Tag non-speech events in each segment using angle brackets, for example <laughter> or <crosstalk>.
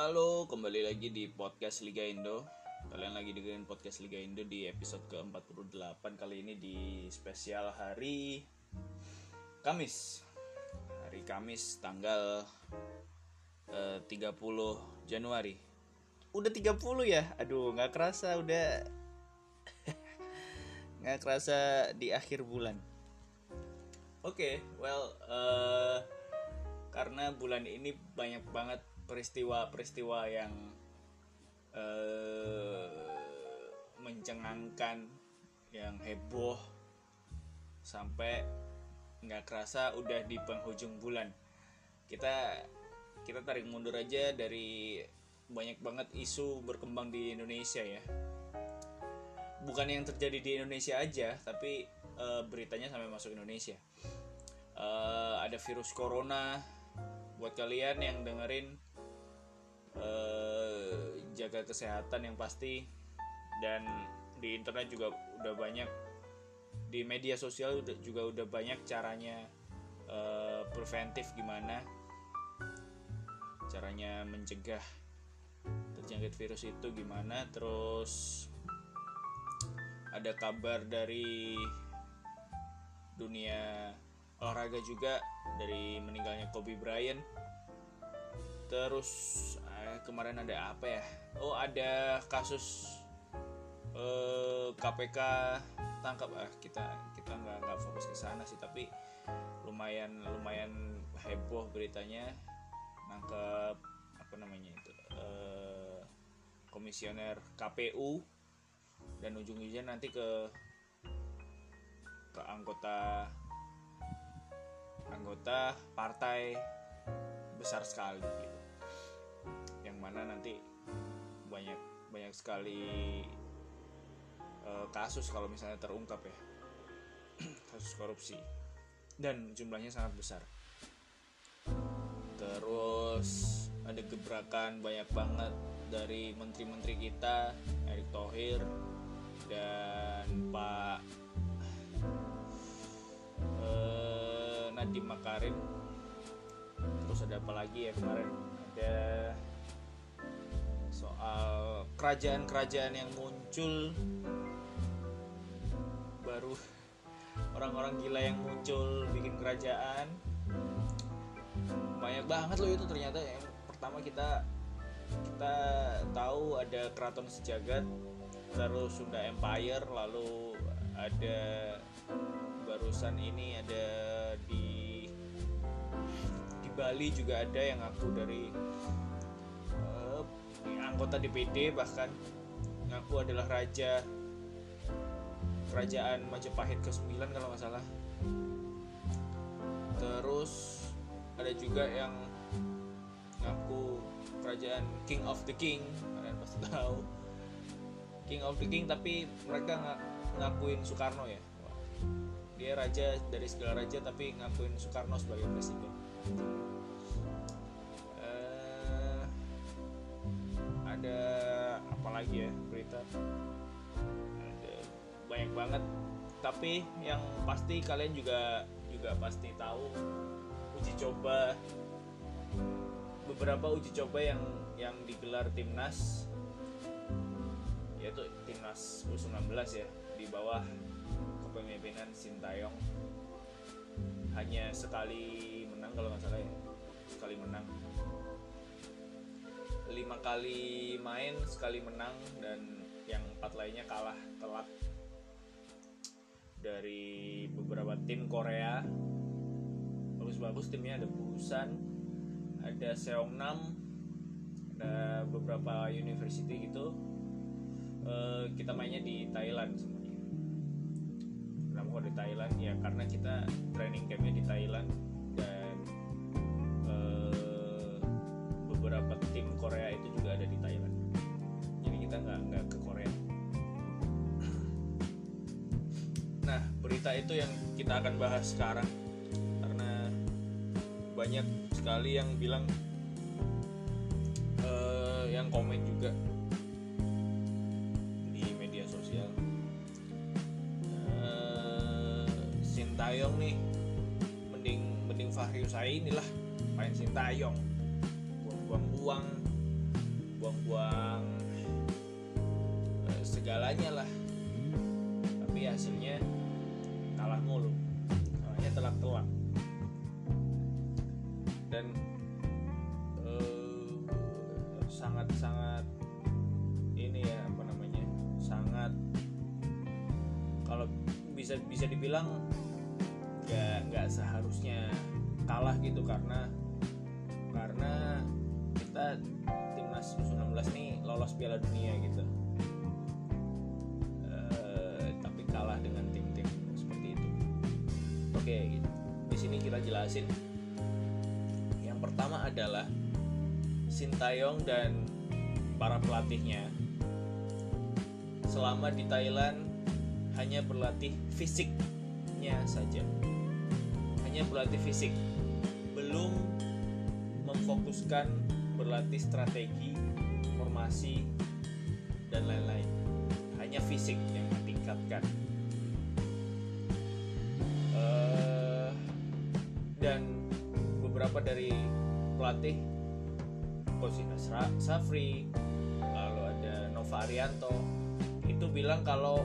Halo, kembali lagi di podcast Liga Indo. Kalian lagi dengerin podcast Liga Indo di episode ke-48 kali ini di spesial hari Kamis. Hari Kamis tanggal eh, 30 Januari. Udah 30 ya? Aduh, nggak kerasa udah <laughs> nggak kerasa di akhir bulan. Oke, well, eh, karena bulan ini banyak banget peristiwa-peristiwa yang eh, mencengangkan, yang heboh, sampai nggak kerasa udah di penghujung bulan. Kita kita tarik mundur aja dari banyak banget isu berkembang di Indonesia ya. Bukan yang terjadi di Indonesia aja, tapi eh, beritanya sampai masuk Indonesia. Eh, ada virus corona. Buat kalian yang dengerin eh, jaga kesehatan yang pasti. Dan di internet juga udah banyak di media sosial juga udah banyak caranya eh, preventif gimana caranya mencegah terjangkit virus itu gimana. Terus ada kabar dari dunia olahraga juga dari meninggalnya Kobe Bryant. Terus kemarin ada apa ya? Oh ada kasus eh, KPK tangkap. Ah kita kita nggak nggak fokus ke sana sih tapi lumayan lumayan heboh beritanya. Nangkep apa namanya itu eh, komisioner KPU dan ujung-ujungnya nanti ke ke anggota anggota partai besar sekali gitu yang mana nanti banyak banyak sekali eh, kasus kalau misalnya terungkap ya. <clears throat> Kasus korupsi. Dan jumlahnya sangat besar. Terus ada gebrakan banyak banget dari menteri-menteri kita Erick Thohir dan Pak eh, Nadiem Makarim. Terus ada apa lagi ya kemarin? Ada soal kerajaan-kerajaan yang muncul. Baru orang-orang gila yang muncul bikin kerajaan. Banyak banget loh itu ternyata. Yang pertama kita kita tahu ada keraton sejagat terus Sunda Empire lalu ada barusan ini ada di di Bali juga ada yang aku dari anggota DPD bahkan ngaku adalah raja kerajaan Majapahit ke-9 kalau nggak salah. Terus ada juga yang ngaku kerajaan King of the King kalian pasti tahu. King of the King tapi mereka nggak ngakuin Soekarno ya. Dia raja dari segala raja tapi ngakuin Soekarno sebagai presiden lagi ya berita. Ada banyak banget. Tapi yang pasti kalian juga juga pasti tahu uji coba beberapa uji coba yang yang digelar timnas yaitu timnas U19 ya di bawah kepemimpinan Sintayong hanya sekali menang kalau nggak salah ya sekali menang lima kali main sekali menang dan yang empat lainnya kalah telak dari beberapa tim Korea. Bagus-bagus timnya ada Busan ada Seongnam ada beberapa university gitu. Eh, kita mainnya di Thailand semuanya kenapa di Thailand? Ya karena kita training campnya di Thailand tim Korea itu juga ada di Thailand. Jadi kita nggak nggak ke Korea. Nah berita itu yang kita akan bahas sekarang. Karena banyak sekali yang bilang eh, yang komen juga di media sosial. Eh, Sintayong nih mending mending Fahri Husaini lah main Sintayong buang-buang uang buang-buang uh, segalanya lah. Tapi hasilnya kalah mulu. Kalahnya telak-telak dan sangat-sangat ini ya apa namanya sangat kalau bisa bisa dibilang nggak nggak seharusnya kalah gitu karena karena kita timnas U19 nih lolos Piala Dunia gitu. E, tapi kalah dengan tim-tim seperti itu. Oke gitu. di sini kita jelasin. Yang pertama adalah Sintayong dan para pelatihnya. Selama di Thailand hanya berlatih fisiknya saja. Hanya berlatih fisik. Belum memfokuskan berlatih strategi formasi dan lain-lain. Hanya fisik yang ditingkatkan. Uh, dan beberapa dari pelatih Coach Safri lalu ada Nova Arianto itu bilang kalau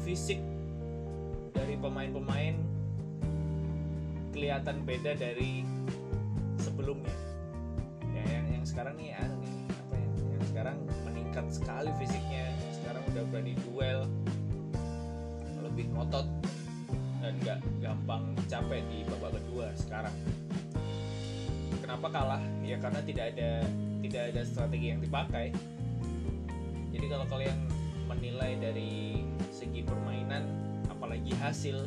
fisik dari pemain-pemain kelihatan beda dari sebelumnya. ya sekarang nih nih apa ya yang sekarang meningkat sekali fisiknya sekarang udah berani duel lebih ngotot dan gak gampang capek di babak kedua sekarang. Kenapa kalah? Ya karena tidak ada tidak ada strategi yang dipakai. Jadi kalau kalian menilai dari segi permainan apalagi hasil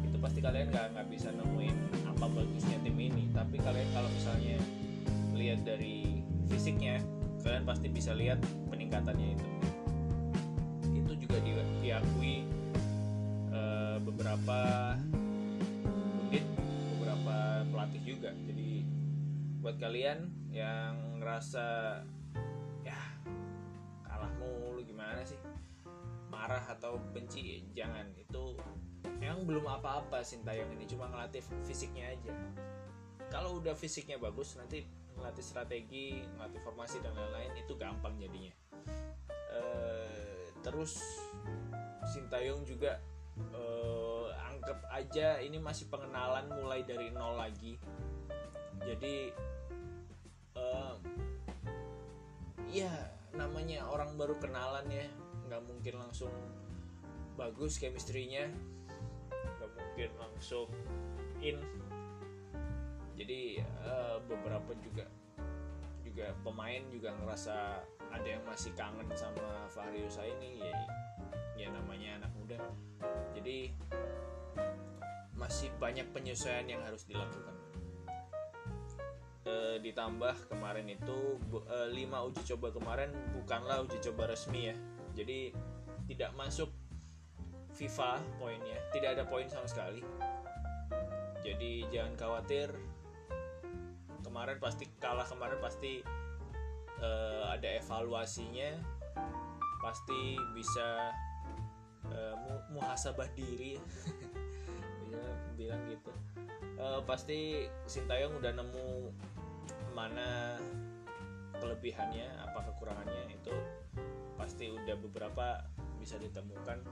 itu pasti kalian nggak nggak bisa nemuin apa bagusnya tim ini. Tapi kalian kalau misalnya lihat dari fisiknya kalian pasti bisa lihat peningkatannya itu. Itu juga di, diakui uh, beberapa pundit beberapa pelatih juga. Jadi buat kalian yang ngerasa ya kalah mulu gimana sih? Marah atau benci jangan. Itu emang belum apa-apa Sintayong ini cuma ngelatih fisiknya aja. Kalau udah fisiknya bagus nanti ngelatih strategi ngelatih formasi dan lain-lain itu gampang jadinya. E, terus Sintayong juga e, anggap aja ini masih pengenalan mulai dari nol lagi. Jadi uh, ya namanya orang baru kenalan ya. Nggak mungkin langsung bagus chemistry-nya. Nggak mungkin langsung in jadi uh, beberapa juga juga pemain juga ngerasa ada yang masih kangen sama Fahri ini ya ya namanya anak muda. Jadi masih banyak penyesuaian yang harus dilakukan. E, ditambah kemarin itu e, 5 uji coba kemarin bukanlah uji coba resmi ya. Jadi tidak masuk FIFA poinnya tidak ada poin sama sekali. Jadi jangan khawatir kemarin pasti kalah kemarin pasti e, ada evaluasinya. Pasti bisa e, muhasabah diri. <laughs> Bilang gitu. Uh, pasti Sintayong udah nemu mana kelebihannya apa kekurangannya. Itu pasti udah beberapa bisa ditemukan.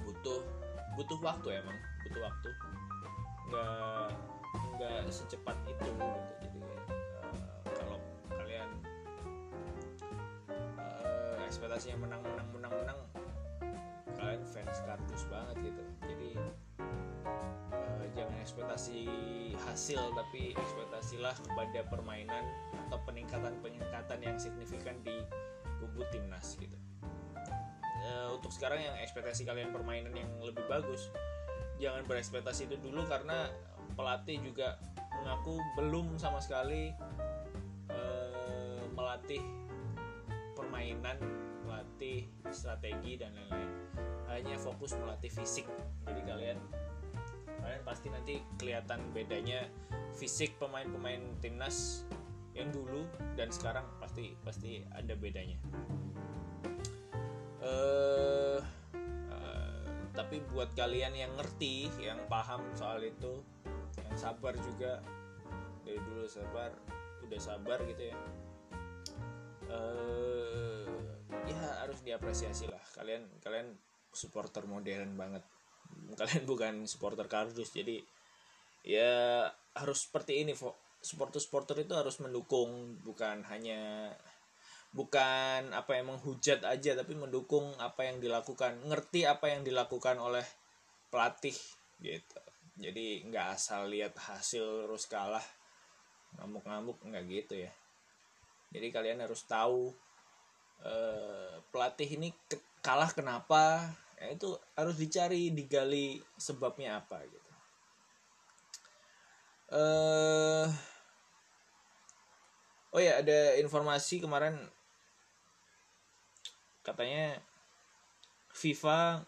Butuh butuh waktu emang butuh waktu. Nggak nggak secepat itu gitu jadi uh, kalau kalian uh, ekspektasinya menang menang menang menang kalian fans kardus banget gitu jadi jangan ekspektasi hasil tapi ekspektasilah kepada permainan atau peningkatan-peningkatan yang signifikan di kubu timnas gitu. E, untuk sekarang yang ekspektasi kalian permainan yang lebih bagus, jangan berekspektasi itu dulu karena pelatih juga mengaku belum sama sekali e, melatih permainan, melatih strategi dan lain-lain. Hanya fokus melatih fisik. Jadi kalian kalian pasti nanti kelihatan bedanya fisik pemain-pemain timnas yang dulu dan sekarang pasti pasti ada bedanya. Uh, uh, tapi buat kalian yang ngerti, yang paham soal itu, yang sabar juga dari dulu sabar, udah sabar gitu ya. uh, ya harus diapresiasi lah. Kalian kalian supporter modern banget. Kalian bukan supporter kardus jadi ya harus seperti ini supporter supporter itu harus mendukung bukan hanya bukan apa yang menghujat aja tapi mendukung apa yang dilakukan ngerti apa yang dilakukan oleh pelatih gitu. Jadi nggak asal lihat hasil terus kalah ngamuk-ngamuk nggak gitu ya. Jadi kalian harus tahu eh, pelatih ini ke kalah kenapa ya itu harus dicari digali sebabnya apa gitu. Eh oh ya ada informasi kemarin katanya FIFA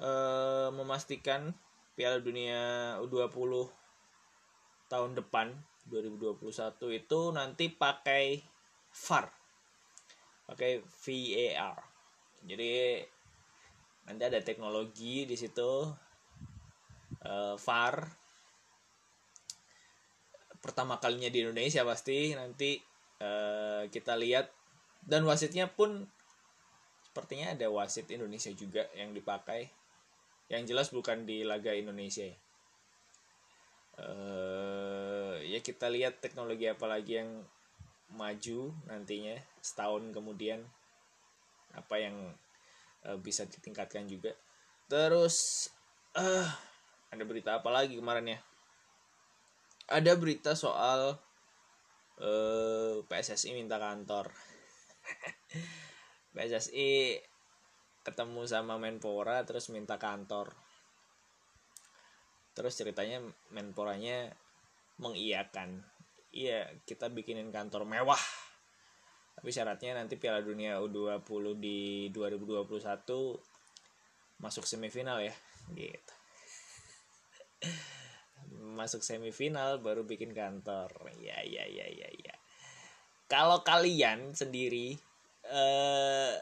uh, memastikan Piala Dunia U20 tahun depan 2021 itu nanti pakai VAR. Pakai VAR. Jadi nanti ada teknologi di situ uh, VAR pertama kalinya di Indonesia pasti nanti uh, kita lihat dan wasitnya pun sepertinya ada wasit Indonesia juga yang dipakai. Yang jelas bukan di laga Indonesia ya. Uh, ya kita lihat teknologi apa lagi yang maju nantinya setahun kemudian. Apa yang uh, bisa ditingkatkan juga. Terus uh, ada berita apa lagi kemarin ya? Ada berita soal uh, PSSI minta kantor <laughs> PSSI ketemu sama Menpora terus minta kantor. Terus ceritanya Menporanya mengiyakan. Iya kita bikinin kantor mewah. Tapi syaratnya nanti Piala Dunia U20 di 2021 masuk semifinal ya gitu. <laughs> Masuk semifinal baru bikin kantor. Ya ya ya ya ya kalau kalian sendiri eh,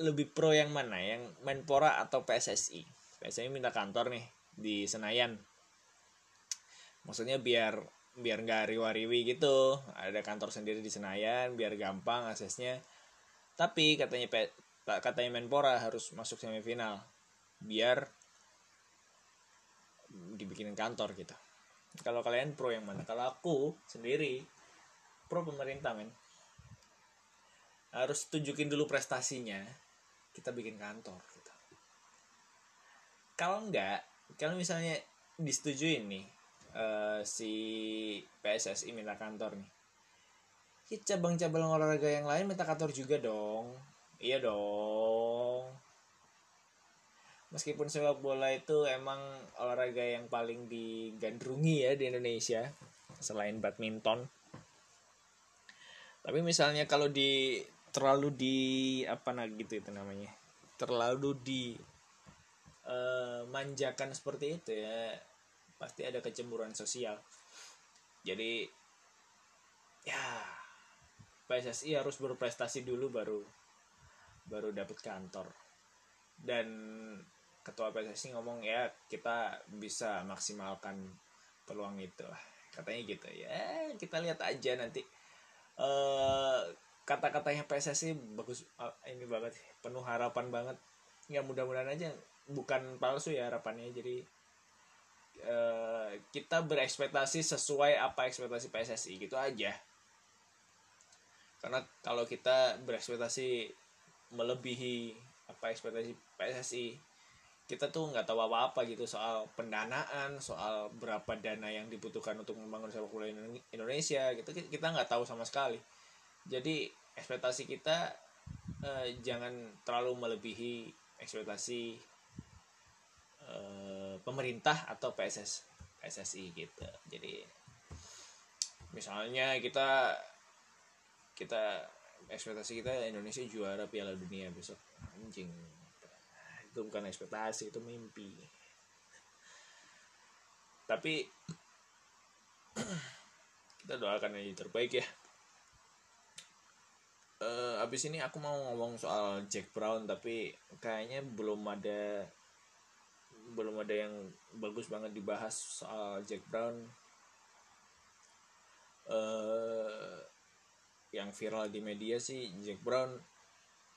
lebih pro yang mana? Yang Menpora atau PSSI PSSI minta kantor nih di Senayan. Maksudnya biar biar nggak riwa-riwi gitu. Ada kantor sendiri di Senayan biar gampang aksesnya. Tapi katanya katanya Menpora harus masuk semifinal. Biar dibikinin kantor gitu. Kalau kalian pro yang mana? Kalau aku sendiri pro pemerintah men. Harus tunjukin dulu prestasinya kita bikin kantor gitu. Kalau enggak kalau misalnya disetujui nih uh, si PSSI minta kantor nih. Ya cabang-cabang olahraga yang lain minta kantor juga dong. Iya dong. Meskipun sepak bola itu emang olahraga yang paling digandrungi ya di Indonesia selain badminton tapi misalnya kalau di terlalu di apa nah gitu itu namanya. Terlalu di uh, manjakan seperti itu ya pasti ada kecemburuan sosial. Jadi ya PSSI harus berprestasi dulu baru baru dapat kantor. Dan ketua PSSI ngomong ya kita bisa maksimalkan peluang itu lah. Katanya gitu. Ya kita lihat aja nanti uh, kata-katanya PSSI bagus uh, ini banget penuh harapan banget. Ya mudah-mudahan aja bukan palsu ya harapannya. Jadi uh, kita berekspektasi sesuai apa ekspektasi PSSI gitu aja. Karena kalau kita berekspektasi melebihi apa ekspektasi PSSI kita tuh nggak tahu apa-apa gitu soal pendanaan soal berapa dana yang dibutuhkan untuk membangun sepak bola Indonesia gitu. Kita nggak tahu sama sekali. Jadi ekspektasi kita eh, jangan terlalu melebihi ekspektasi eh, pemerintah atau PSS PSSI gitu. Jadi misalnya kita kita ekspektasi kita Indonesia juara Piala Dunia besok. Anjing itu bukan ekspektasi itu mimpi. Tapi <clears throat> kita doakan yang terbaik ya. Uh, abis ini aku mau ngomong soal Jack Brown tapi kayaknya belum ada belum ada yang bagus banget dibahas soal Jack Brown. Uh, yang viral di media sih Jack Brown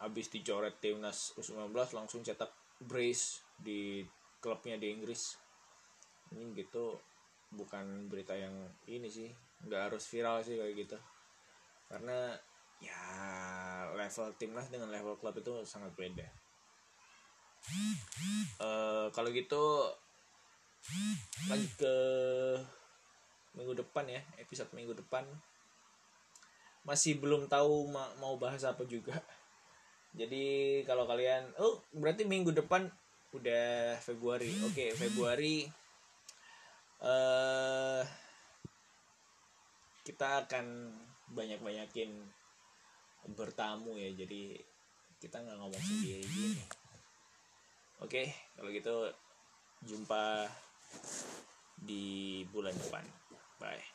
habis dicoret timnas U19 langsung cetak brace di klubnya di Inggris. Ini gitu bukan berita yang ini sih nggak harus viral sih kayak gitu. Karena ya level timnas dengan level klub itu sangat beda. Uh, kalau gitu lanjut ke minggu depan ya episode minggu depan. Masih belum tahu ma mau bahas apa juga jadi kalau kalian oh berarti minggu depan udah Februari. Oke okay, Februari. Uh, kita akan banyak-banyakin bertamu ya. Jadi kita nggak ngomong sendiri gini. Oke kalau gitu jumpa di bulan depan. Bye